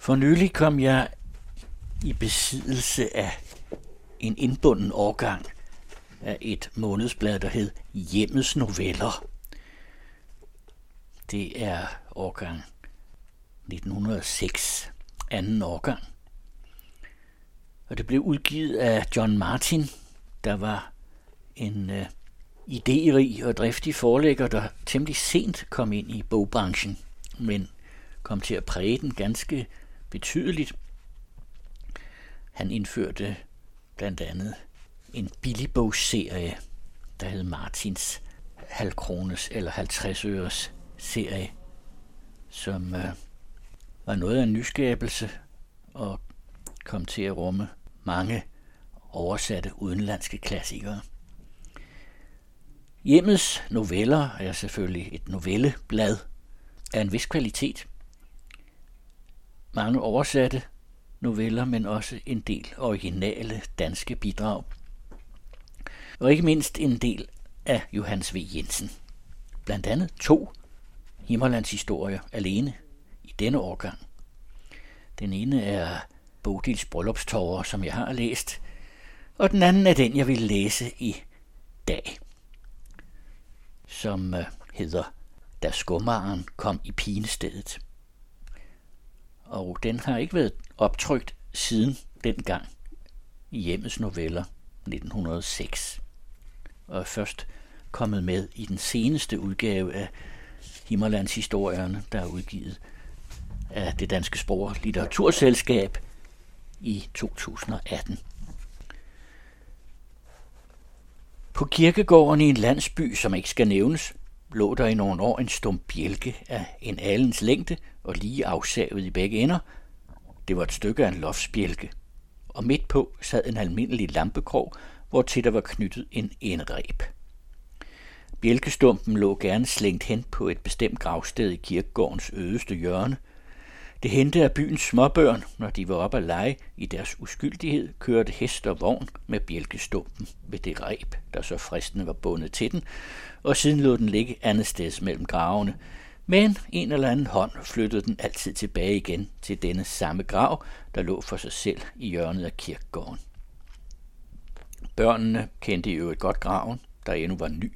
For nylig kom jeg i besiddelse af en indbunden årgang af et månedsblad, der hed Hjemmets Noveller. Det er årgang 1906, anden årgang. Og det blev udgivet af John Martin, der var en øh, idérig og driftig forlægger, der temmelig sent kom ind i bogbranchen, men kom til at præge den ganske betydeligt. Han indførte blandt andet en billigbogsserie, der hed Martins halvkrones eller 50 øres serie, som øh, var noget af en nyskabelse og kom til at rumme mange oversatte udenlandske klassikere. Hjemmets noveller er selvfølgelig et novelleblad af en vis kvalitet. Mange oversatte noveller, men også en del originale danske bidrag. Og ikke mindst en del af Johannes V. Jensen. Blandt andet to Himmerlands historier alene i denne årgang. Den ene er Bodils Bryllupstårer, som jeg har læst, og den anden er den, jeg vil læse i dag, som øh, hedder Da skummeren kom i pinestedet. Og den har ikke været optrykt siden dengang i hjemmets noveller 1906, og er først kommet med i den seneste udgave af Himmerlands historierne, der er udgivet af det Danske spor Litteraturselskab i 2018. På kirkegården i en landsby, som ikke skal nævnes, lå der i nogle år en stum bjælke af en alens længde og lige afsavet i begge ender. Det var et stykke af en loftsbjælke, og midt på sad en almindelig lampekrog, hvor til der var knyttet en indreb. Bjælkestumpen lå gerne slængt hen på et bestemt gravsted i kirkegårdens ødeste hjørne. Det hente af byens småbørn, når de var oppe at lege i deres uskyldighed, kørte hest og vogn med bjælkestumpen ved det reb, der så fristende var bundet til den, og siden lå den ligge andet sted mellem gravene. Men en eller anden hånd flyttede den altid tilbage igen til denne samme grav, der lå for sig selv i hjørnet af kirkegården. Børnene kendte jo et godt graven, der endnu var ny.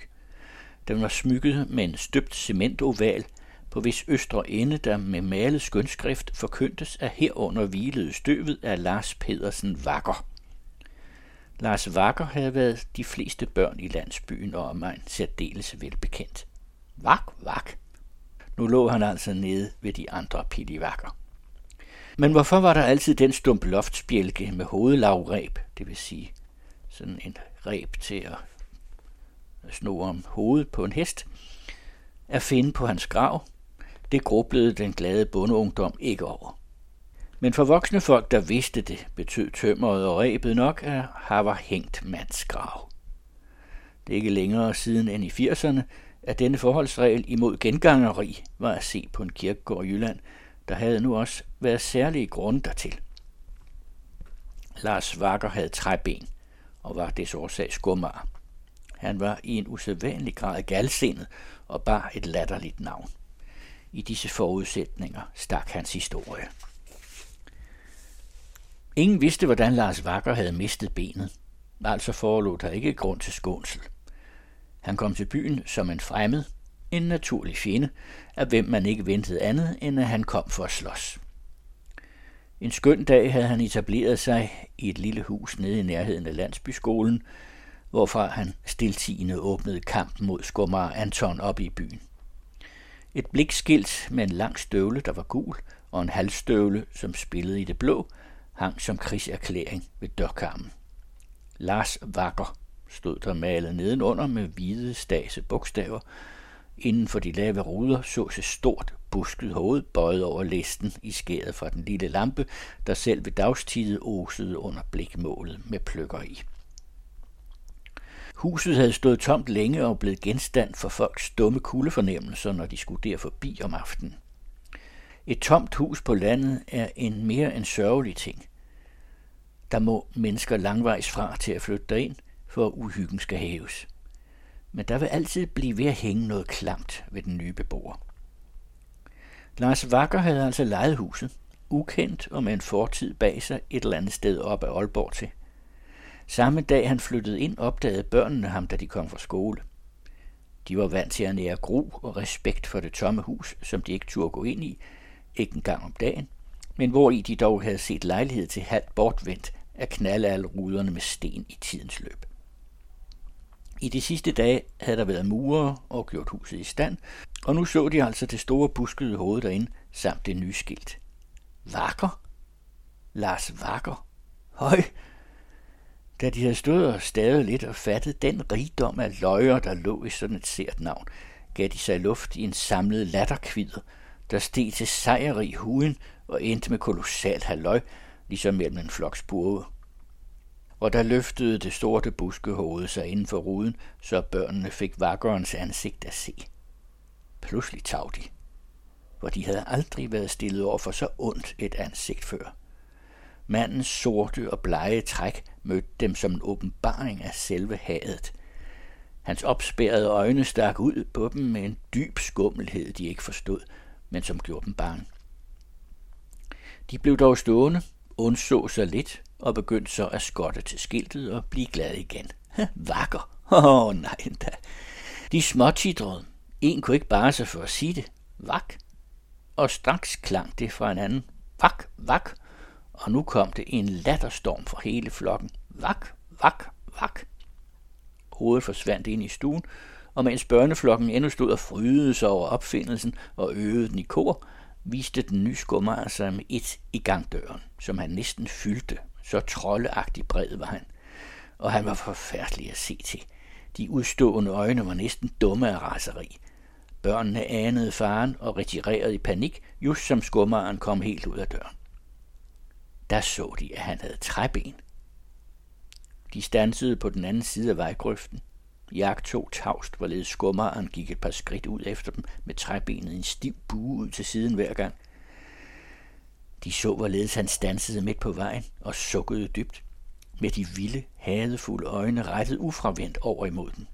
Den var smykket med en støbt cementoval, på hvis østre ende, der med malet skønskrift forkyndtes, at herunder hvilede støvet af Lars Pedersen Vakker. Lars Vakker havde været de fleste børn i landsbyen og omegn særdeles velbekendt. Vak, vak. Nu lå han altså nede ved de andre pilivakker. Men hvorfor var der altid den stump loftsbjælke med hovedlagreb, det vil sige sådan en reb til at sno om hovedet på en hest, at finde på hans grav, det grublede den glade bondeungdom ikke over. Men for voksne folk, der vidste det, betød tømmeret og rebet nok, at her var hængt mandsgrav. Det er ikke længere siden end i 80'erne, at denne forholdsregel imod gengangeri var at se på en kirkegård i Jylland, der havde nu også været særlige grunde dertil. Lars Vakker havde træben og var des årsag skummer. Han var i en usædvanlig grad galsindet og bar et latterligt navn. I disse forudsætninger stak hans historie. Ingen vidste, hvordan Lars Vakker havde mistet benet, altså forelå der ikke grund til skånsel. Han kom til byen som en fremmed, en naturlig fjende, af hvem man ikke ventede andet, end at han kom for at slås. En skøn dag havde han etableret sig i et lille hus nede i nærheden af landsbyskolen, hvorfra han stiltigende åbnede kampen mod skummer Anton op i byen. Et blikskilt med en lang støvle, der var gul, og en halvstøvle, som spillede i det blå, hang som krigserklæring ved dørkarmen. Lars Vakker stod der malet nedenunder med hvide stase bogstaver. Inden for de lave ruder så et stort, busket hoved bøjet over listen i skæret fra den lille lampe, der selv ved dagstid osede under blikmålet med pløkker i. Huset havde stået tomt længe og blevet genstand for folks dumme kuldefornemmelser, når de skulle der forbi om aftenen. Et tomt hus på landet er en mere end sørgelig ting. Der må mennesker langvejs fra til at flytte derind, for uhyggen skal hæves. Men der vil altid blive ved at hænge noget klamt ved den nye beboer. Lars Vakker havde altså lejet huset, ukendt og med en fortid bag sig et eller andet sted op ad Aalborg til. Samme dag han flyttede ind, opdagede børnene ham, da de kom fra skole. De var vant til at nære gro og respekt for det tomme hus, som de ikke turde gå ind i, ikke engang om dagen, men hvor i de dog havde set lejlighed til halvt bortvendt at knalde alle ruderne med sten i tidens løb. I de sidste dage havde der været murer og gjort huset i stand, og nu så de altså det store buskede hoved derinde, samt det nye skilt. Vakker? Lars Vakker? Høj! Da de havde stået og stavet lidt og fattet den rigdom af løjer, der lå i sådan et sært navn, gav de sig luft i en samlet latterkvider, der steg til sejrig huden og endte med kolossalt halløj, ligesom mellem en flok spurve. Og der løftede det sorte buskehoved sig inden for ruden, så børnene fik vakkerens ansigt at se. Pludselig tag de, for de havde aldrig været stillet over for så ondt et ansigt før. Mandens sorte og blege træk mødte dem som en åbenbaring af selve hadet. Hans opspærrede øjne stak ud på dem med en dyb skummelhed, de ikke forstod, men som gjorde dem bange. De blev dog stående, undså sig lidt og begyndte så at skotte til skiltet og blive glade igen. Vakker. Åh, oh, nej da. De småtidrede. En kunne ikke bare sig for at sige det. Vak. Og straks klang det fra en anden. Vak, vak. Og nu kom det en latterstorm for hele flokken. Vak, vak, vak. Hovedet forsvandt ind i stuen, og mens børneflokken endnu stod og frydede sig over opfindelsen og øvede den i kor, viste den nye skummer sig med et i gangdøren, som han næsten fyldte. Så troldeagtig bred var han. Og han var forfærdelig at se til. De udstående øjne var næsten dumme af raseri. Børnene anede faren og retirerede i panik, just som skummeren kom helt ud af døren. Der så de, at han havde træben. De stansede på den anden side af vejgrøften. Jagt tog tavst, hvorledes skummeren gik et par skridt ud efter dem med træbenet i en stiv bue ud til siden hver gang. De så, hvorledes han stansede midt på vejen og sukkede dybt, med de vilde, hadefulde øjne rettet ufravendt over imod den.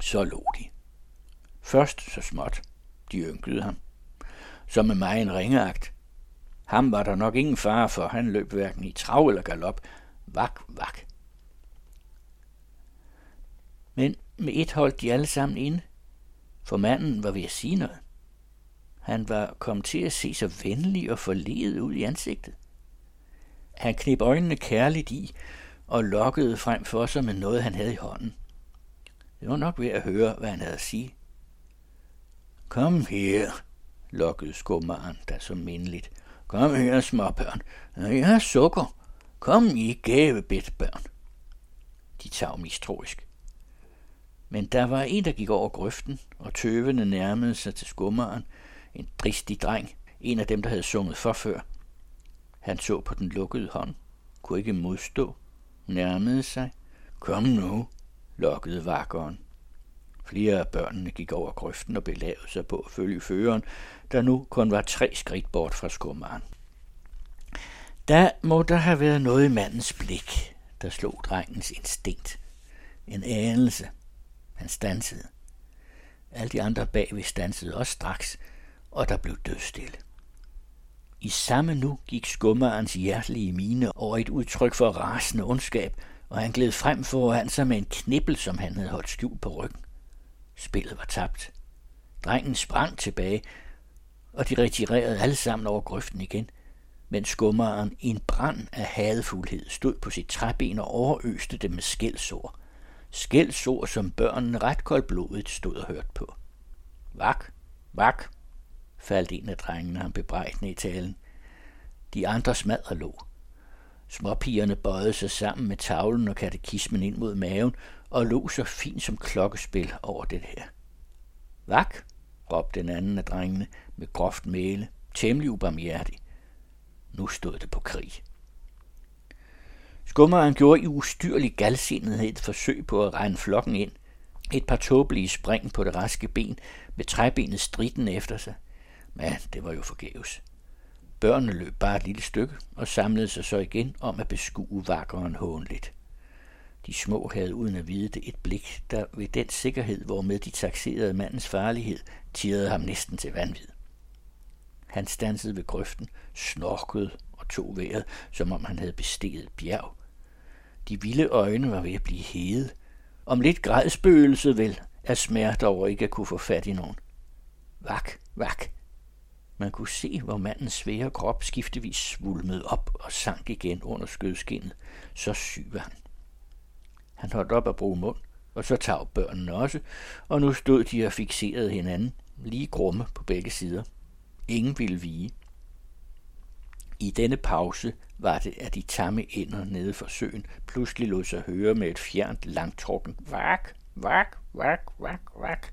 Så lå de. Først så småt. De ynkede ham. Så med mig en ringeagt. Ham var der nok ingen fare for, han løb hverken i trav eller galop. Vak, vak. Men med et holdt de alle sammen inde, for manden var ved at sige noget. Han var kommet til at se så venlig og forledet ud i ansigtet. Han knep øjnene kærligt i og lokkede frem for sig med noget, han havde i hånden. Det var nok ved at høre, hvad han havde at sige. Kom her, lokkede skummeren der så mindeligt. Kom her, småbørn. Jeg har sukker. Kom i gavebedt, børn. De tager mistroisk. Men der var en, der gik over grøften, og tøvende nærmede sig til skummeren, en dristig dreng, en af dem, der havde sunget for før. Han så på den lukkede hånd, kunne ikke modstå, nærmede sig. Kom nu, lokkede vakkeren. Flere af børnene gik over grøften og belavede sig på at følge føreren, der nu kun var tre skridt bort fra skummeren. Der må der have været noget i mandens blik, der slog drengens instinkt. En anelse. Han stansede. Alle de andre bagved stansede også straks, og der blev dødstille. I samme nu gik skummerens hjertelige mine over et udtryk for rasende ondskab, og han gled frem foran sig med en knibbel, som han havde holdt skjult på ryggen. Spillet var tabt. Drengen sprang tilbage, og de retirerede alle sammen over grøften igen, mens skummeren i en brand af hadefuldhed stod på sit træben og overøste dem med skældsord. Skældsord, som børnene ret koldblodigt stod og hørte på. Vak, vak, faldt en af drengene ham bebrejdende i talen. De andre smadre lå. Småpigerne bøjede sig sammen med tavlen og katekismen ind mod maven og lå så fint som klokkespil over det her. Vak, råbte den anden af drengene med groft mæle, temmelig ubarmhjertig. Nu stod det på krig. Skummeren gjorde i ustyrlig galsindighed et forsøg på at regne flokken ind. Et par tåbelige spring på det raske ben med træbenet stritten efter sig. Men det var jo forgæves. Børnene løb bare et lille stykke og samlede sig så igen om at beskue vakkeren hånligt. De små havde uden at vide det et blik, der ved den sikkerhed, hvormed de taxerede mandens farlighed, tirrede ham næsten til vanvid. Han stansede ved grøften, snorkede og tog vejret, som om han havde besteget bjerg. De vilde øjne var ved at blive hede. Om lidt græd spøgelset vel af smerte over ikke at kunne få fat i nogen. Vak, vak. Man kunne se, hvor mandens svære krop skiftevis svulmede op og sank igen under skødskinnet. Så syg var han. Han holdt op at bruge mund, og så tag børnene også, og nu stod de og fixerede hinanden, lige grumme på begge sider. Ingen ville vige. I denne pause var det, at de tamme ender nede for søen pludselig lod sig høre med et fjernt langtrukken vak, vak, vak, vak, vak,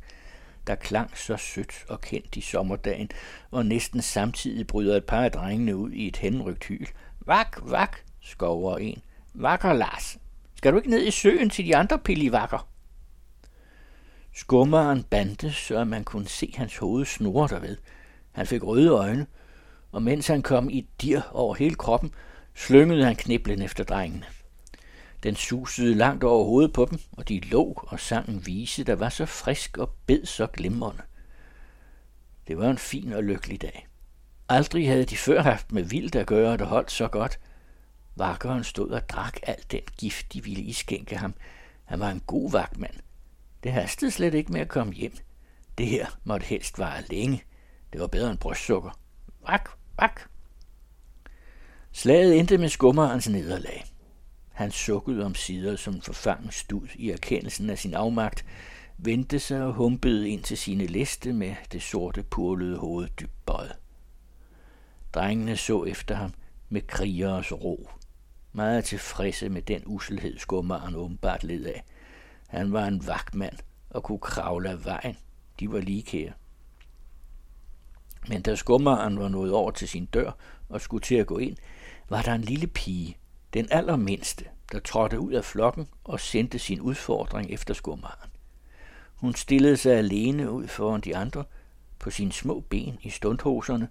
der klang så sødt og kendt i sommerdagen, og næsten samtidig bryder et par af drengene ud i et henrygt hyl. Vak, vak, skover en. Vakker, Lars. Skal du ikke ned i søen til de andre pillivakker? Skummeren bandte, så man kunne se hans hoved snurre derved. Han fik røde øjne, og mens han kom i dir over hele kroppen, slyngede han kniblen efter drengene. Den susede langt over hovedet på dem, og de lå og sang en vise, der var så frisk og bed så glimrende. Det var en fin og lykkelig dag. Aldrig havde de før haft med vildt at gøre, der holdt så godt. Vakkeren stod og drak al den gift, de ville iskænke ham. Han var en god vagtmand. Det hastede slet ikke med at komme hjem. Det her måtte helst vare længe. Det var bedre end brystsukker. Vak, vak. Slaget endte med skummerens nederlag. Han sukkede om sider som forfangen stud i erkendelsen af sin afmagt, vendte sig og humpede ind til sine liste med det sorte purlede hoved dybt bøjet. Drengene så efter ham med krigeres ro, meget tilfredse med den uselhed skummeren åbenbart led af. Han var en vagtmand og kunne kravle af vejen. De var likære. Men da skummeren var nået over til sin dør og skulle til at gå ind, var der en lille pige, den allermindste, der trådte ud af flokken og sendte sin udfordring efter skummeren. Hun stillede sig alene ud foran de andre, på sine små ben i stundhoserne,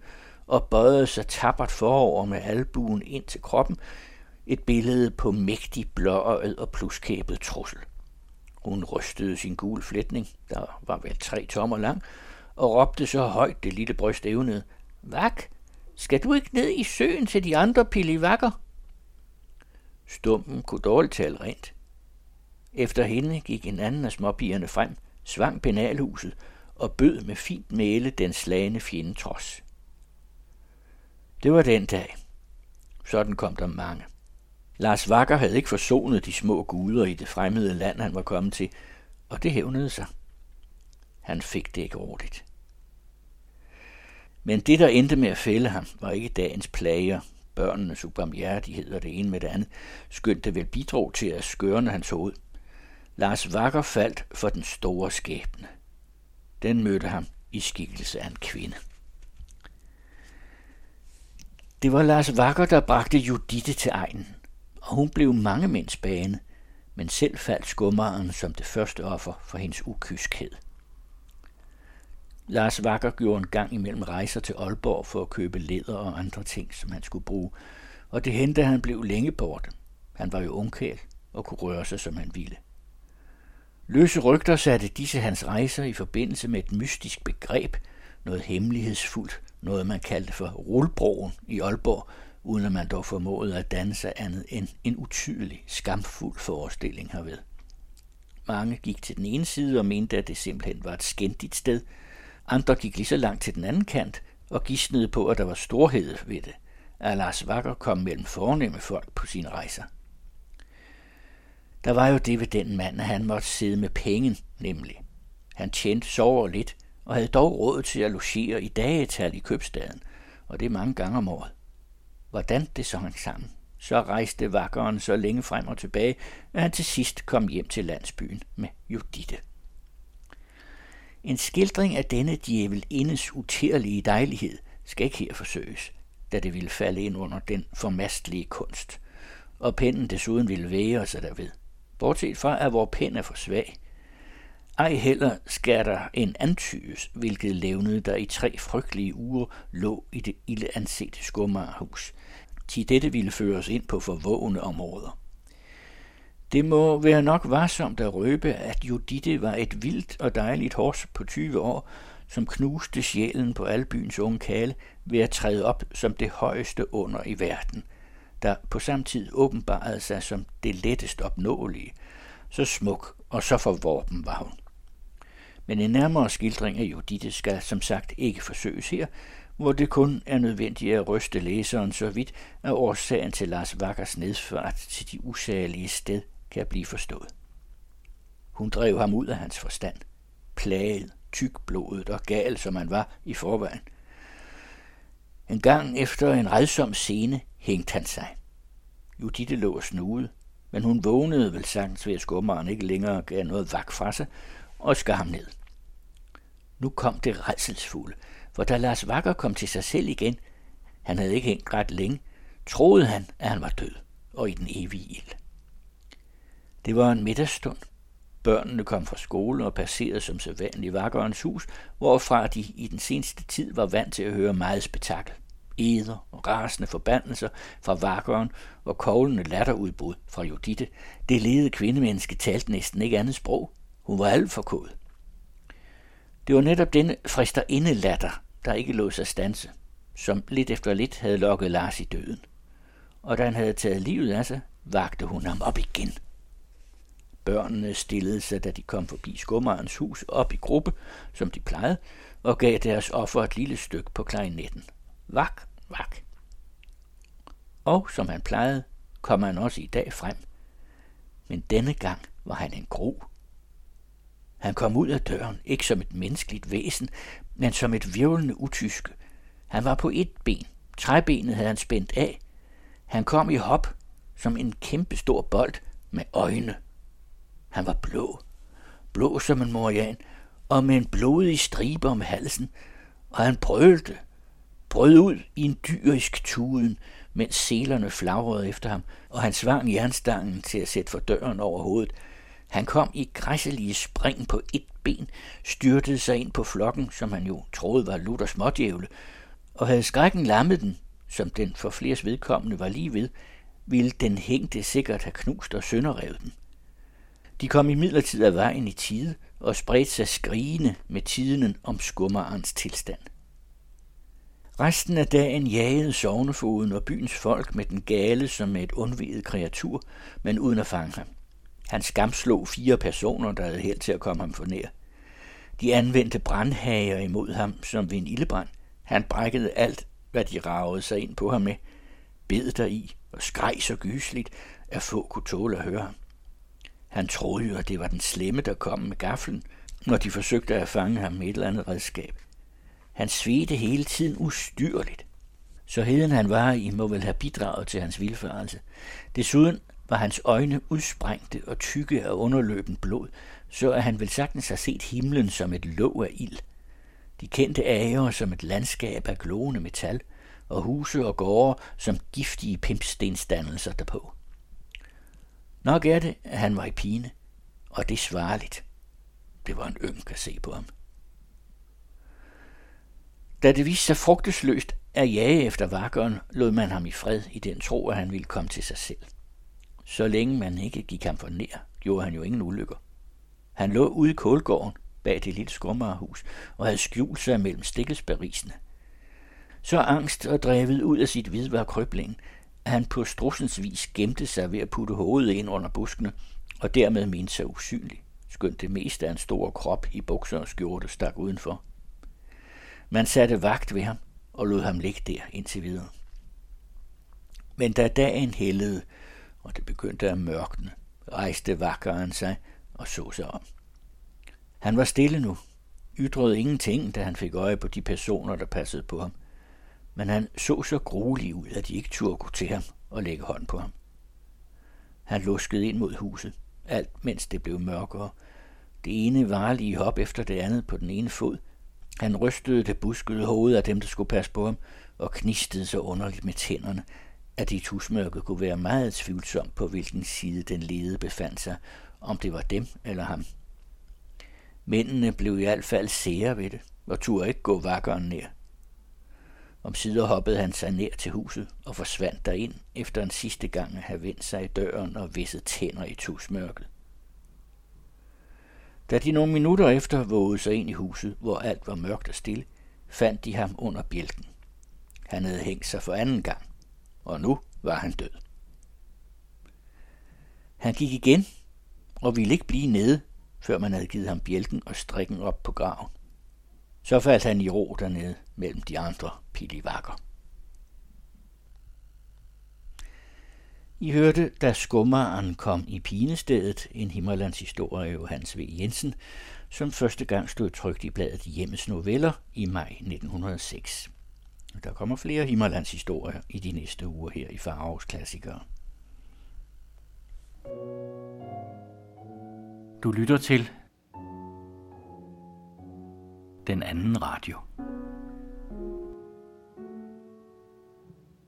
og bøjede sig tappert forover med albuen ind til kroppen, et billede på mægtig blåøjet og pluskæbet trussel. Hun rystede sin gule flætning, der var vel tre tommer lang, og råbte så højt det lille bryst evnede. Vak, skal du ikke ned i søen til de andre pillevakker? Stumpen kunne dårligt tale rent. Efter hende gik en anden af småpigerne frem, svang penalhuset og bød med fint mæle den slagende fjende trods. Det var den dag. Sådan kom der mange. Lars Vakker havde ikke forsonet de små guder i det fremmede land, han var kommet til, og det hævnede sig. Han fik det ikke ordentligt. Men det, der endte med at fælde ham, var ikke dagens plager, børnenes ubarmhjertighed og det ene med det andet, skønt det vel bidrog til at skørne hans hoved. Lars Vakker faldt for den store skæbne. Den mødte ham i skikkelse af en kvinde. Det var Lars Vakker, der bragte Judite til egnen, og hun blev mange mænds bane, men selv faldt skummeren som det første offer for hendes ukyskhed. Lars Vakker gjorde en gang imellem rejser til Aalborg for at købe læder og andre ting, som han skulle bruge, og det hente at han blev længe borte. Han var jo ungkæl og kunne røre sig, som han ville. Løse rygter satte disse hans rejser i forbindelse med et mystisk begreb, noget hemmelighedsfuldt, noget man kaldte for rullbroen i Aalborg, uden at man dog formåede at danne sig andet end en utydelig, skamfuld forestilling herved. Mange gik til den ene side og mente, at det simpelthen var et skændigt sted – andre gik lige så langt til den anden kant og gisnede på, at der var storhed ved det, at Lars Wacker kom mellem fornemme folk på sine rejser. Der var jo det ved den mand, at han måtte sidde med pengen, nemlig. Han tjente sover lidt, og havde dog råd til at logere i dagetal i købstaden, og det mange gange om året. Hvordan det så hang sammen? Så rejste vakkeren så længe frem og tilbage, at han til sidst kom hjem til landsbyen med Judite. En skildring af denne djævel indes utærlige dejlighed skal ikke her forsøges, da det ville falde ind under den formastlige kunst, og pennen desuden ville væge sig derved. Bortset fra, at vor pen er for svag. Ej heller skal der en antydes, hvilket levnede der i tre frygtelige uger lå i det ille ansete skummarhus. Til dette ville føres ind på forvågende områder. Det må være nok varsomt at røbe, at Judite var et vildt og dejligt hors på 20 år, som knuste sjælen på al byens unge kale ved at træde op som det højeste under i verden, der på samme tid åbenbarede sig som det lettest opnåelige. Så smuk og så forvorpen var hun. Men en nærmere skildring af Judith skal som sagt ikke forsøges her, hvor det kun er nødvendigt at ryste læseren så vidt, at årsagen til Lars Vakkers nedfart til de usagelige sted kan blive forstået. Hun drev ham ud af hans forstand, plaget, tykblodet og gal, som han var i forvejen. En gang efter en redsom scene hængte han sig. Judith lå og snude, men hun vågnede vel sagtens ved, at skummeren ikke længere gav noget vak fra sig, og skar ham ned. Nu kom det redselsfulde, for da Lars Vakker kom til sig selv igen, han havde ikke hængt ret længe, troede han, at han var død og i den evige ild. Det var en middagstund. Børnene kom fra skole og passerede som sædvanligt Vakkerens hus, hvorfra de i den seneste tid var vant til at høre meget spektakel. Eder og rasende forbandelser fra Vakkeren og koglende latterudbrud fra Judite. Det lede kvindemenneske talte næsten ikke andet sprog. Hun var alt for kod. Det var netop denne frister latter, der ikke lå sig stanse, som lidt efter lidt havde lokket Lars i døden. Og da han havde taget livet af sig, vagte hun ham op igen. Børnene stillede sig, da de kom forbi skummerens hus, op i gruppe, som de plejede, og gav deres offer et lille stykke på klarinetten. Vak, vak. Og som han plejede, kom han også i dag frem. Men denne gang var han en gro. Han kom ud af døren, ikke som et menneskeligt væsen, men som et virvelende utyske. Han var på et ben. Træbenet havde han spændt af. Han kom i hop, som en kæmpe stor bold med øjne. Han var blå. Blå som en morian, og med en blodig stribe om halsen, og han brølte, brød ud i en dyrisk tuden, mens selerne flagrede efter ham, og han svang jernstangen til at sætte for døren over hovedet, han kom i græsselige spring på et ben, styrtede sig ind på flokken, som han jo troede var Luther smådjævle, og havde skrækken lammet den, som den for flers vedkommende var lige ved, ville den hængte sikkert have knust og sønderrevet den. De kom i midlertid af vejen i tide og spredte sig skrigende med tiden om skummerens tilstand. Resten af dagen jagede sovnefoden og byens folk med den gale som med et undvidet kreatur, men uden at fange ham. Han skamslog fire personer, der havde held til at komme ham for nær. De anvendte brandhager imod ham som ved en ildebrand. Han brækkede alt, hvad de ragede sig ind på ham med, bed der i og skreg så gysligt, at få kunne tåle at høre ham. Han troede jo, at det var den slemme, der kom med gaflen, når de forsøgte at fange ham med et eller andet redskab. Han svedte hele tiden ustyrligt. Så heden han var i, må vel have bidraget til hans vilfarelse. Desuden var hans øjne udsprængte og tykke af underløben blod, så at han vel sagtens har set himlen som et låg af ild. De kendte ager som et landskab af glående metal, og huse og gårde som giftige pimpstensdannelser derpå. Nok er det, at han var i pine, og det svarligt. Det var en ynk at se på ham. Da det viste sig frugtesløst at jage efter vakkeren, lod man ham i fred i den tro, at han ville komme til sig selv. Så længe man ikke gik ham for nær, gjorde han jo ingen ulykker. Han lå ude i kålgården bag det lille skummerhus og havde skjult sig mellem stikkelsberisene. Så angst og drevet ud af sit hvid var krøblingen, at han på strussens vis gemte sig ved at putte hovedet ind under buskene, og dermed mente sig usynlig, skønt det meste af en stor krop i bukser og skjorte stak udenfor. Man satte vagt ved ham og lod ham ligge der indtil videre. Men da dagen hældede, og det begyndte at mørkne, rejste vakkeren sig og så sig om. Han var stille nu, ytrede ingenting, da han fik øje på de personer, der passede på ham. Men han så så gruelig ud, at de ikke turde gå til ham og lægge hånd på ham. Han luskede ind mod huset, alt mens det blev mørkere. Det ene varlige hop efter det andet på den ene fod. Han rystede det buskede hoved af dem, der skulle passe på ham, og knistede så underligt med tænderne, at i tusmørket kunne være meget tvivlsom på, hvilken side den lede befandt sig, om det var dem eller ham. Mændene blev i hvert fald sære ved det, og turde ikke gå vakkeren ned. Om sider hoppede han sig ned til huset og forsvandt derind, efter en sidste gang at have vendt sig i døren og visset tænder i tusmørket. Da de nogle minutter efter vågede sig ind i huset, hvor alt var mørkt og stille, fandt de ham under bjælken. Han havde hængt sig for anden gang, og nu var han død. Han gik igen og ville ikke blive nede, før man havde givet ham bjælken og strikken op på graven. Så faldt han i ro dernede mellem de andre pilivakker. I hørte, da skummeren kom i pinestedet, en Himmerlands historie af Johannes V. Jensen, som første gang stod trygt i bladet Hjemmes Noveller i maj 1906. Der kommer flere Himmerlands historier i de næste uger her i Farovs Klassikere. Du lytter til den anden radio.